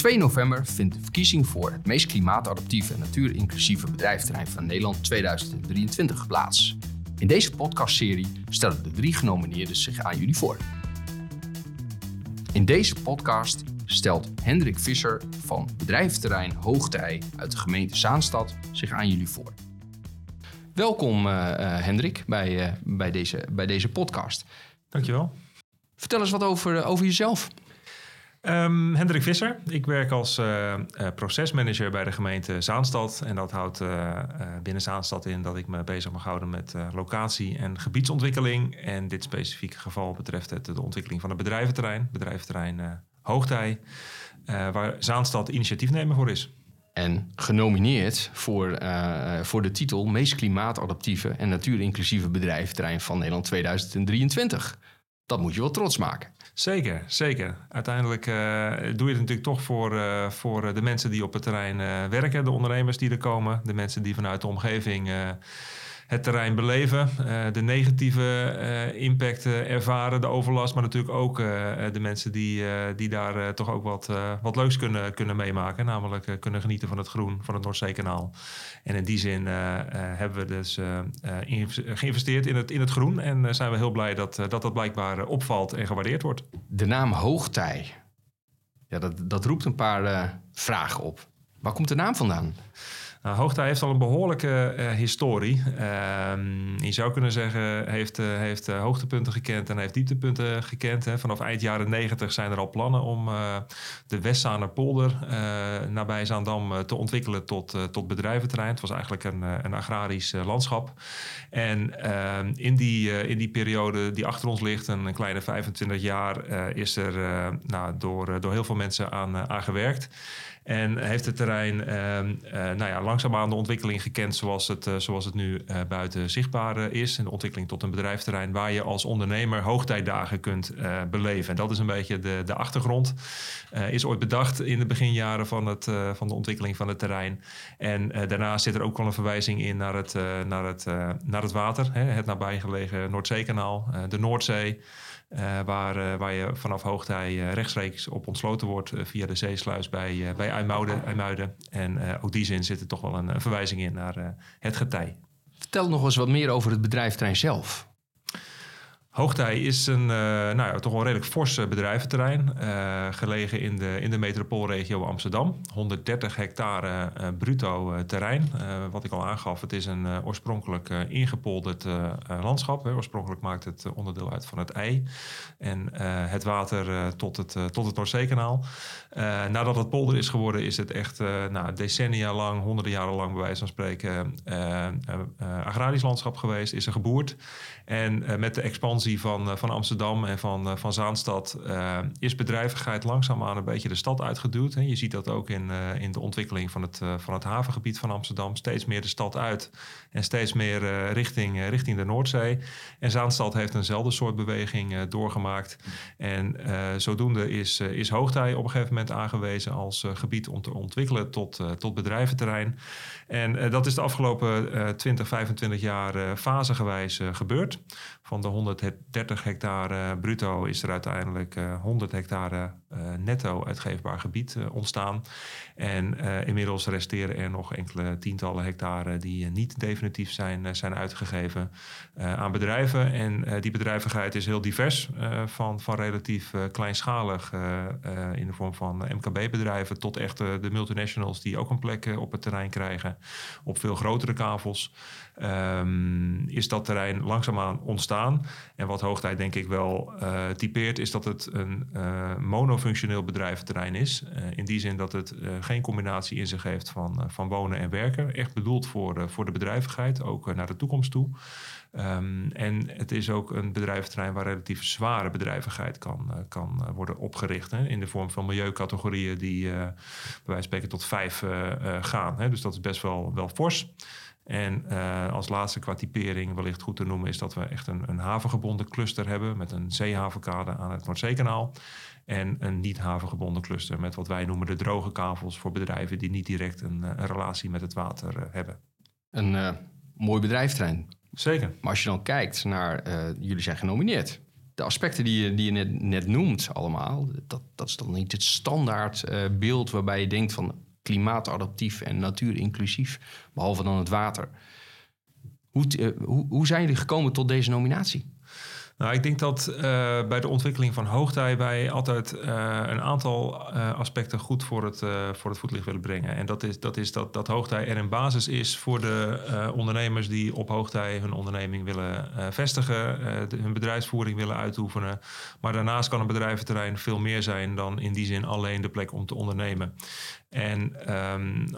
2 november vindt de verkiezing voor het meest klimaatadaptieve en natuurinclusieve bedrijfterrein van Nederland 2023 plaats. In deze podcastserie stellen de drie genomineerden zich aan jullie voor. In deze podcast stelt Hendrik Visser van bedrijfterrein Hoogtij uit de gemeente Zaanstad zich aan jullie voor. Welkom uh, uh, Hendrik bij, uh, bij, deze, bij deze podcast. Dankjewel. Vertel eens wat over, over jezelf. Um, Hendrik Visser. Ik werk als uh, procesmanager bij de gemeente Zaanstad. En dat houdt uh, binnen Zaanstad in dat ik me bezig mag houden met locatie- en gebiedsontwikkeling. En dit specifieke geval betreft het de ontwikkeling van het bedrijventerrein, bedrijventerrein Hoogtij, waar Zaanstad initiatiefnemer voor is. En genomineerd voor, voor de titel Meest klimaatadaptieve en natuurinclusieve bedrijventerrein van Nederland 2023. Dat moet je wel trots maken. Zeker, zeker. Uiteindelijk uh, doe je het natuurlijk toch voor, uh, voor de mensen die op het terrein werken, de ondernemers die er komen, de mensen die vanuit de omgeving het terrein beleven. Uh, de negatieve uh, impact uh, ervaren, de overlast, maar natuurlijk ook de mensen die, die daar toch ook wat, wat leuks kunnen, kunnen meemaken. Namelijk kunnen genieten van het groen van het Noordzeekanaal. En in die zin hebben we dus geïnvesteerd in het, in het groen. En zijn we heel blij dat dat, dat blijkbaar opvalt en gewaardeerd wordt. De naam Hoogtij, ja, dat, dat roept een paar vragen op. Waar komt de naam vandaan? Nou, Hoogtij heeft al een behoorlijke uh, historie. Uh, je zou kunnen zeggen, heeft, uh, heeft uh, hoogtepunten gekend en heeft dieptepunten gekend. Hè. Vanaf eind jaren negentig zijn er al plannen om de Westzaanerpolder nabij Zaandam te ontwikkelen tot, tot bedrijventerrein. Het was eigenlijk een, een agrarisch landschap. En ehm, in, die, in die periode die achter ons ligt, een, een kleine 25 jaar, is er nou, door, door heel veel mensen aan, aan gewerkt. En heeft het terrein uh, uh, nou ja, langzaamaan de ontwikkeling gekend zoals het, uh, zoals het nu uh, buiten zichtbaar is. En de ontwikkeling tot een bedrijfsterrein waar je als ondernemer hoogtijdagen kunt beleven. En dat is een beetje de, de achtergrond. is ooit bedacht in de beginjaren van, het, van de ontwikkeling van het terrein. En daarnaast zit er ook wel een verwijzing in naar het, naar het, naar het water. Hè, het nabijgelegen Noordzeekanaal, de Noordzee. Uh, waar, uh, waar je vanaf Hoogtij uh, rechtstreeks op ontsloten wordt via de zeesluis bij, bij IJmuiden. En ook die zin zit er toch wel een, een verwijzing in naar het getij. Vertel nog eens wat meer over het bedrijfterrein zelf. Hoogtij is een uh, nou ja, toch wel redelijk fors bedrijventerrein. Uh, gelegen in de, in de metropoolregio Amsterdam. 130 hectare bruto terrein. wat ik al aangaf, het is een oorspronkelijk ingepolderd landschap. Hè. Oorspronkelijk maakt het onderdeel uit van het ei. En het water tot, het, tot het Noordzeekanaal. nadat het polder is geworden, is het echt nou, decennia lang, honderden jaren lang bij wijze van spreken, agrarisch landschap geweest. Is er geboerd. En met de expansie van, eh, van Amsterdam en van, eh, van Zaanstad uh, is bedrijvigheid langzaamaan een beetje de stad uitgeduwd. Hè. Je ziet dat ook in, in de ontwikkeling van het, van het havengebied van Amsterdam. Steeds meer de stad uit en steeds meer richting, richting de Noordzee. En Zaanstad heeft eenzelfde soort beweging doorgemaakt. En zodoende is, is Hoogtij op een gegeven moment aangewezen als gebied om te ontwikkelen tot, tot bedrijventerrein. En dat is de afgelopen 20, 25 jaar fasegewijs gebeurd. Van de 130 hectare bruto is er uiteindelijk 100 hectare netto uitgeefbaar gebied ontstaan. En inmiddels resteren er nog enkele tientallen hectare die niet definitief zijn, zijn uitgegeven aan bedrijven. En die bedrijvigheid is heel divers, van, van relatief kleinschalig in de vorm van MKB-bedrijven tot echt de multinationals die ook een plek op het terrein krijgen op veel grotere kavels. Um, is dat terrein langzaamaan ontstaan. En wat Hoogtijd denk ik wel uh, typeert, is dat het een uh, monofunctioneel bedrijventerrein is. Uh, in die zin dat het geen combinatie in zich heeft van, van wonen en werken. Echt bedoeld voor, voor de bedrijvigheid, ook naar de toekomst toe. Um, en het is ook een bedrijventerrein waar relatief zware bedrijvigheid kan, kan worden opgericht. Hè, in de vorm van milieucategorieën die bij wijze van spreken tot vijf gaan. Hè. Dus dat is best wel, wel fors. En als laatste qua typering wellicht goed te noemen is dat we echt een, een havengebonden cluster hebben met een zeehavenkade aan het Noordzeekanaal. En een niet-havengebonden cluster met wat wij noemen de droge kavels voor bedrijven die niet direct een, relatie met het water hebben. Een mooi bedrijfterrein. Zeker. Maar als je dan kijkt naar, jullie zijn genomineerd. de aspecten die je, die je net, net noemt allemaal, dat, dat is dan niet het standaard uh, beeld waarbij je denkt van klimaatadaptief en natuurinclusief, behalve dan het water. Hoe, uh, hoe, hoe zijn jullie gekomen tot deze nominatie? Nou, ik denk dat uh, bij de ontwikkeling van hoogtij wij altijd uh, een aantal uh, aspecten goed voor het, voor het voetlicht willen brengen. En dat is dat, is dat, dat hoogtij er een basis is voor de ondernemers die op hoogtij hun onderneming willen vestigen, hun bedrijfsvoering willen uitoefenen. Maar daarnaast kan een bedrijventerrein veel meer zijn dan in die zin alleen de plek om te ondernemen. En um,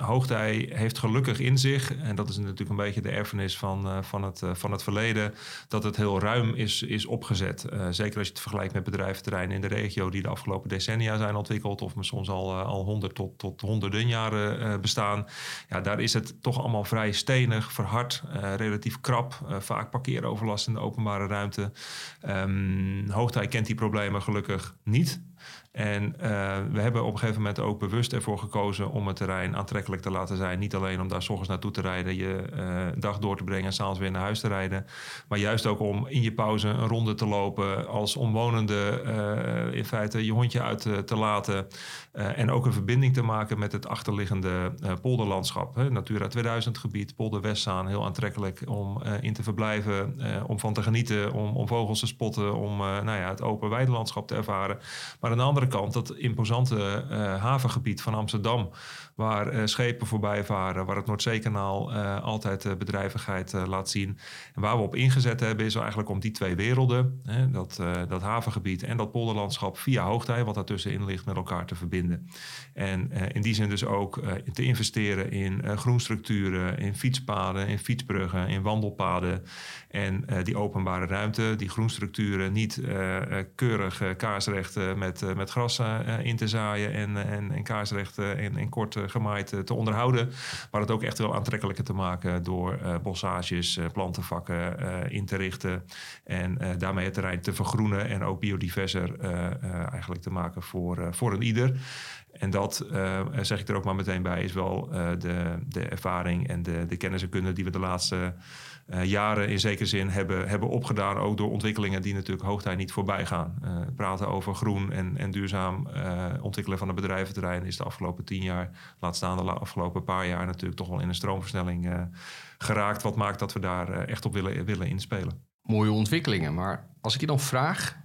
heeft gelukkig in zich, en dat is natuurlijk een beetje de erfenis van, uh, van, het, uh, van het verleden, dat het heel ruim is, is opgezet. Uh, zeker als je het vergelijkt met bedrijventerreinen in de regio die de afgelopen decennia zijn ontwikkeld, of soms al, al honderd tot, tot honderden jaren bestaan. Ja, daar is het toch allemaal vrij stenig, verhard, relatief krap, vaak parkeeroverlast in de openbare ruimte. Um, kent die problemen gelukkig niet. En uh, we hebben op een gegeven moment ook bewust ervoor gekozen om het terrein aantrekkelijk te laten zijn. Niet alleen om daar s ochtends naartoe te rijden, je uh, dag door te brengen en s'avonds weer naar huis te rijden. Maar juist ook om in je pauze een ronde te lopen. Als omwonende uh, in feite je hondje uit te laten. en ook een verbinding te maken met het achterliggende polderlandschap. Hè. Natura 2000 gebied, polder Westzaan. Heel aantrekkelijk om in te verblijven, om van te genieten, om, om vogels te spotten. Om nou ja, het open weidelandschap te ervaren. Maar aan de andere kant dat imposante uh, havengebied van Amsterdam, waar uh, schepen voorbij varen, waar het Noordzeekanaal uh, altijd bedrijvigheid laat zien. En waar we op ingezet hebben, is eigenlijk om die twee werelden, hè, dat, dat havengebied en dat polderlandschap via hoogtij, wat daartussenin ligt, met elkaar te verbinden. En in die zin dus ook te investeren in groenstructuren, in fietspaden, in fietsbruggen, in wandelpaden. En die openbare ruimte, die groenstructuren, niet keurig kaarsrecht met, met gras uh, in te zaaien en, en, en en, en kort gemaaid te onderhouden. Maar het ook echt wel aantrekkelijker te maken door bossages, plantenvakken in te richten. En daarmee het terrein te vergroenen en ook biodiverser eigenlijk te maken voor, voor een ieder. En dat, uh, zeg ik er ook maar meteen bij, is wel uh, de, de ervaring en de, de kennis en kunde die we de laatste uh, jaren in zekere zin hebben, hebben opgedaan. Ook door ontwikkelingen die natuurlijk hoogtij niet voorbij gaan. praten over groen en, en duurzaam ontwikkelen van een bedrijventerrein is de afgelopen tien jaar, laat staan de afgelopen paar jaar, natuurlijk toch wel in een stroomversnelling geraakt. Wat maakt dat we daar echt op willen, willen inspelen. Mooie ontwikkelingen, maar als ik je dan vraag,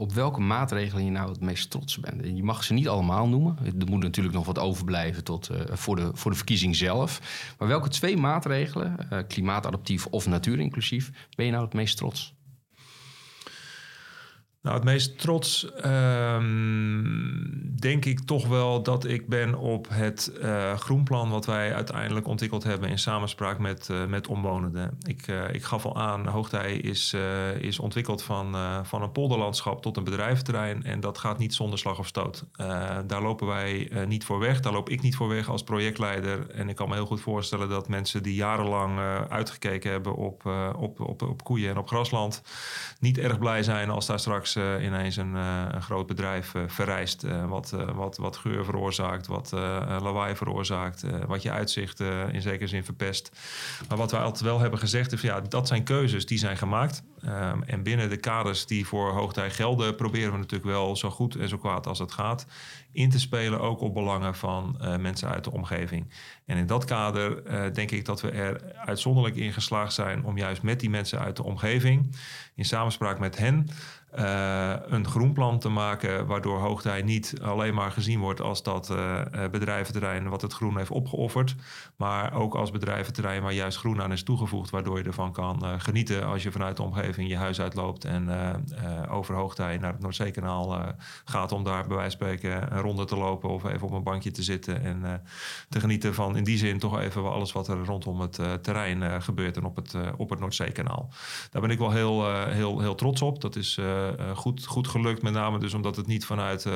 op welke maatregelen je nou het meest trots bent. Je mag ze niet allemaal noemen. Er moet natuurlijk nog wat overblijven tot, uh, voor, de, voor de verkiezing zelf. Maar welke twee maatregelen, uh, klimaatadaptief of natuurinclusief, ben je nou het meest trots? Nou, het meest trots um, denk ik toch wel dat ik ben op het uh, groenplan wat wij uiteindelijk ontwikkeld hebben in samenspraak met, uh, met omwonenden. Ik, uh, ik gaf al aan, Hoogtij is, is ontwikkeld van, van een polderlandschap tot een bedrijventerrein en dat gaat niet zonder slag of stoot. daar lopen wij niet voor weg, daar loop ik niet voor weg als projectleider en ik kan me heel goed voorstellen dat mensen die jarenlang uitgekeken hebben op, op, op, op koeien en op grasland niet erg blij zijn als daar straks ineens een, uh, een, groot bedrijf uh, verrijst. wat, wat, wat geur veroorzaakt, wat lawaai veroorzaakt. wat je uitzicht in zekere zin verpest. Maar wat we altijd wel hebben gezegd is, ja, dat zijn keuzes die zijn gemaakt. Um, en binnen de kaders die voor hoogtij gelden, proberen we natuurlijk wel zo goed en zo kwaad als het gaat in te spelen, ook op belangen van mensen uit de omgeving. En in dat kader denk ik dat we er uitzonderlijk in geslaagd zijn om juist met die mensen uit de omgeving, in samenspraak met hen, uh, een groenplan te maken, waardoor Hoogtij niet alleen maar gezien wordt als dat uh, bedrijventerrein wat het groen heeft opgeofferd, maar ook als bedrijventerrein waar juist groen aan is toegevoegd, waardoor je ervan kan genieten als je vanuit de omgeving je huis uitloopt en over Hoogtij naar het Noordzeekanaal gaat om daar bij wijze van spreken een ronde te lopen of even op een bankje te zitten en te genieten van in die zin toch even alles wat er rondom het terrein gebeurt en op het, op het Noordzeekanaal. Daar ben ik wel heel, heel, heel trots op. Dat is goed, goed gelukt. Met name dus omdat het niet vanuit uh,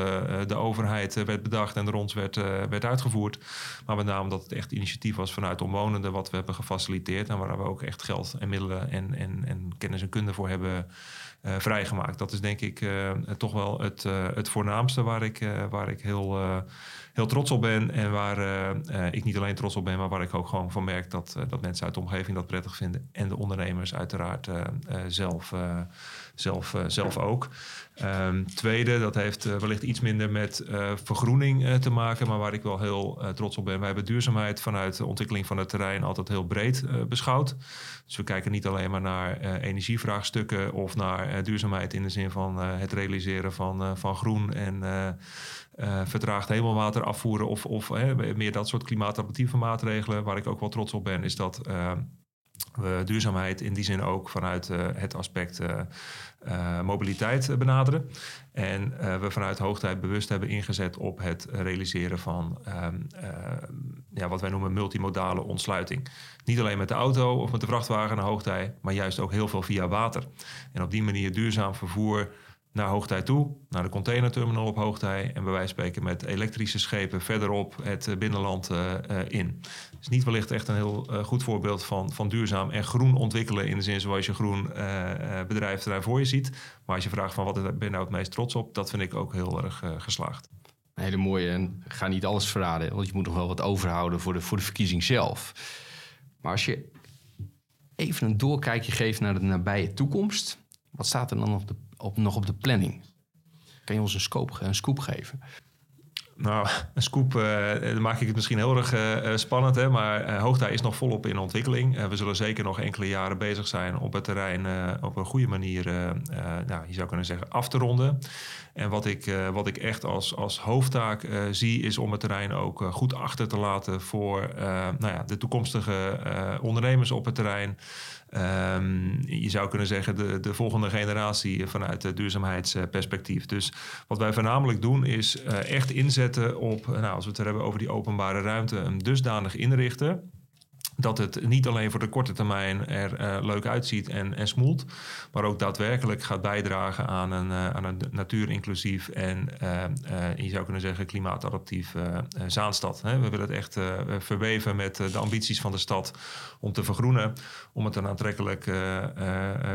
de overheid werd bedacht en ons werd, werd uitgevoerd. Maar met name dat het echt initiatief was vanuit omwonenden wat we hebben gefaciliteerd. En waar we ook echt geld en middelen en, en, en kennis en kunde voor hebben vrijgemaakt. Dat is denk ik toch wel het, het voornaamste waar ik, waar ik heel, heel trots op ben. En waar ik niet alleen trots op ben, maar waar ik ook gewoon van merk dat, dat mensen uit de omgeving dat prettig vinden. En de ondernemers uiteraard zelf, zelf, zelf ook. Um, tweede, dat heeft wellicht iets minder met vergroening te maken, maar waar ik wel heel trots op ben. Wij hebben duurzaamheid vanuit de ontwikkeling van het terrein altijd heel breed beschouwd. Dus we kijken niet alleen maar naar energievraagstukken of naar duurzaamheid in de zin van het realiseren van, van groen en vertraagd hemelwater afvoeren of, of meer dat soort klimaatadaptieve maatregelen. Waar ik ook wel trots op ben, is dat we duurzaamheid in die zin ook vanuit uh, het aspect uh, mobiliteit benaderen. En we vanuit hoogtijd bewust hebben ingezet op het realiseren van um, ja, wat wij noemen multimodale ontsluiting. Niet alleen met de auto of met de vrachtwagen naar hoogtij, maar juist ook heel veel via water. En op die manier duurzaam vervoer naar Hoogtij toe, naar de containerterminal op Hoogtij en bij wijze van spreken met elektrische schepen verderop het eh, binnenland uh, in. Het is niet wellicht echt een heel uh, goed voorbeeld van, van duurzaam en groen ontwikkelen in de zin zoals je groen bedrijf voor je ziet. Maar als je vraagt van wat ben je nou het meest trots op, dat vind ik ook heel erg geslaagd. Hele mooie en ga niet alles verraden, want je moet nog wel wat overhouden voor de, voor de verkiezing zelf. Maar als je even een doorkijkje geeft naar de nabije toekomst, wat staat er dan op op, nog op de planning? Kan je ons een, scope, een scoop geven? Nou, een scoop, uh, dan maak ik het misschien heel erg uh, spannend. Hè? Maar uh, is nog volop in ontwikkeling. we zullen zeker nog enkele jaren bezig zijn op het terrein op een goede manier, nou, je zou kunnen zeggen, af te ronden. En wat ik, wat ik echt als, als hoofdtaak zie, is om het terrein ook goed achter te laten voor nou ja, de toekomstige ondernemers op het terrein. Um, je zou kunnen zeggen de, de volgende generatie vanuit duurzaamheidsperspectief. Dus wat wij voornamelijk doen is echt inzetten op, nou, als we het hebben over die openbare ruimte, een dusdanig inrichten dat het niet alleen voor de korte termijn er uh, leuk uitziet en, en smoelt, maar ook daadwerkelijk gaat bijdragen aan een, uh, aan een natuurinclusief en uh, je zou kunnen zeggen klimaatadaptief Zaanstad. Hè. We willen het echt verweven met de ambities van de stad om te vergroenen, om het een aantrekkelijk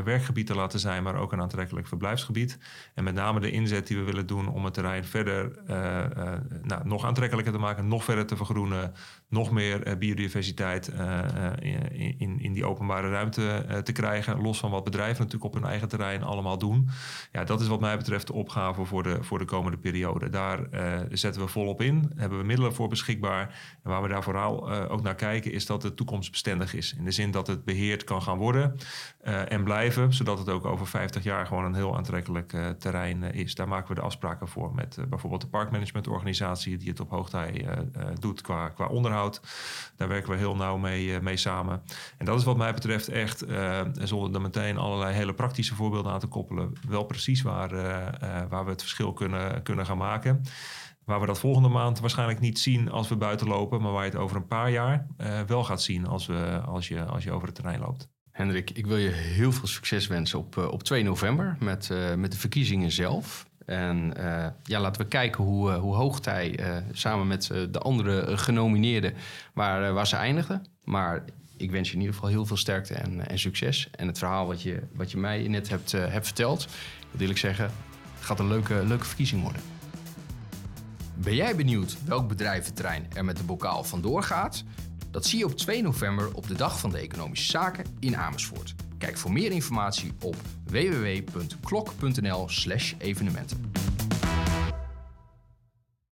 werkgebied te laten zijn, maar ook een aantrekkelijk verblijfsgebied. En met name de inzet die we willen doen om het terrein verder nou, nog aantrekkelijker te maken, nog verder te vergroenen, nog meer biodiversiteit uh, in, in die openbare ruimte eh, te krijgen. Los van wat bedrijven natuurlijk op hun eigen terrein allemaal doen. Ja, dat is wat mij betreft de opgave voor de, voor de komende periode. Daar zetten we volop in. Hebben we middelen voor beschikbaar. En waar we daar vooral ook naar kijken is dat het toekomstbestendig is. In de zin dat het beheerd kan gaan worden en blijven. Zodat het ook over 50 jaar gewoon een heel aantrekkelijk terrein is. Daar maken we de afspraken voor met bijvoorbeeld de parkmanagementorganisatie die het op hoogtij doet qua, qua onderhoud. Daar werken we heel nauw mee eh, mee samen. En dat is wat mij betreft echt, uh, zonder er meteen allerlei hele praktische voorbeelden aan te koppelen, wel precies waar, eh, waar we het verschil kunnen, kunnen gaan maken. Waar we dat volgende maand waarschijnlijk niet zien als we buiten lopen, maar waar je het over een paar jaar wel gaat zien als, we, als, je, als je over het terrein loopt. Hendrik, ik wil je heel veel succes wensen op, op 2 november met, met de verkiezingen zelf. En uh, ja, laten we kijken hoe, hoe Hoogtij uh, samen met de andere genomineerden waar, waar ze eindigen. Maar ik wens je in ieder geval heel veel sterkte en, en succes. En het verhaal wat je, wat je mij net hebt, hebt verteld, wil ik zeggen, gaat een leuke, leuke verkiezing worden. Ben jij benieuwd welk bedrijventerrein er met de bokaal vandoor gaat? Dat zie je op 2 november op de Dag van de Economische Zaken in Amersfoort. Kijk voor meer informatie op www.klok.nl/evenementen.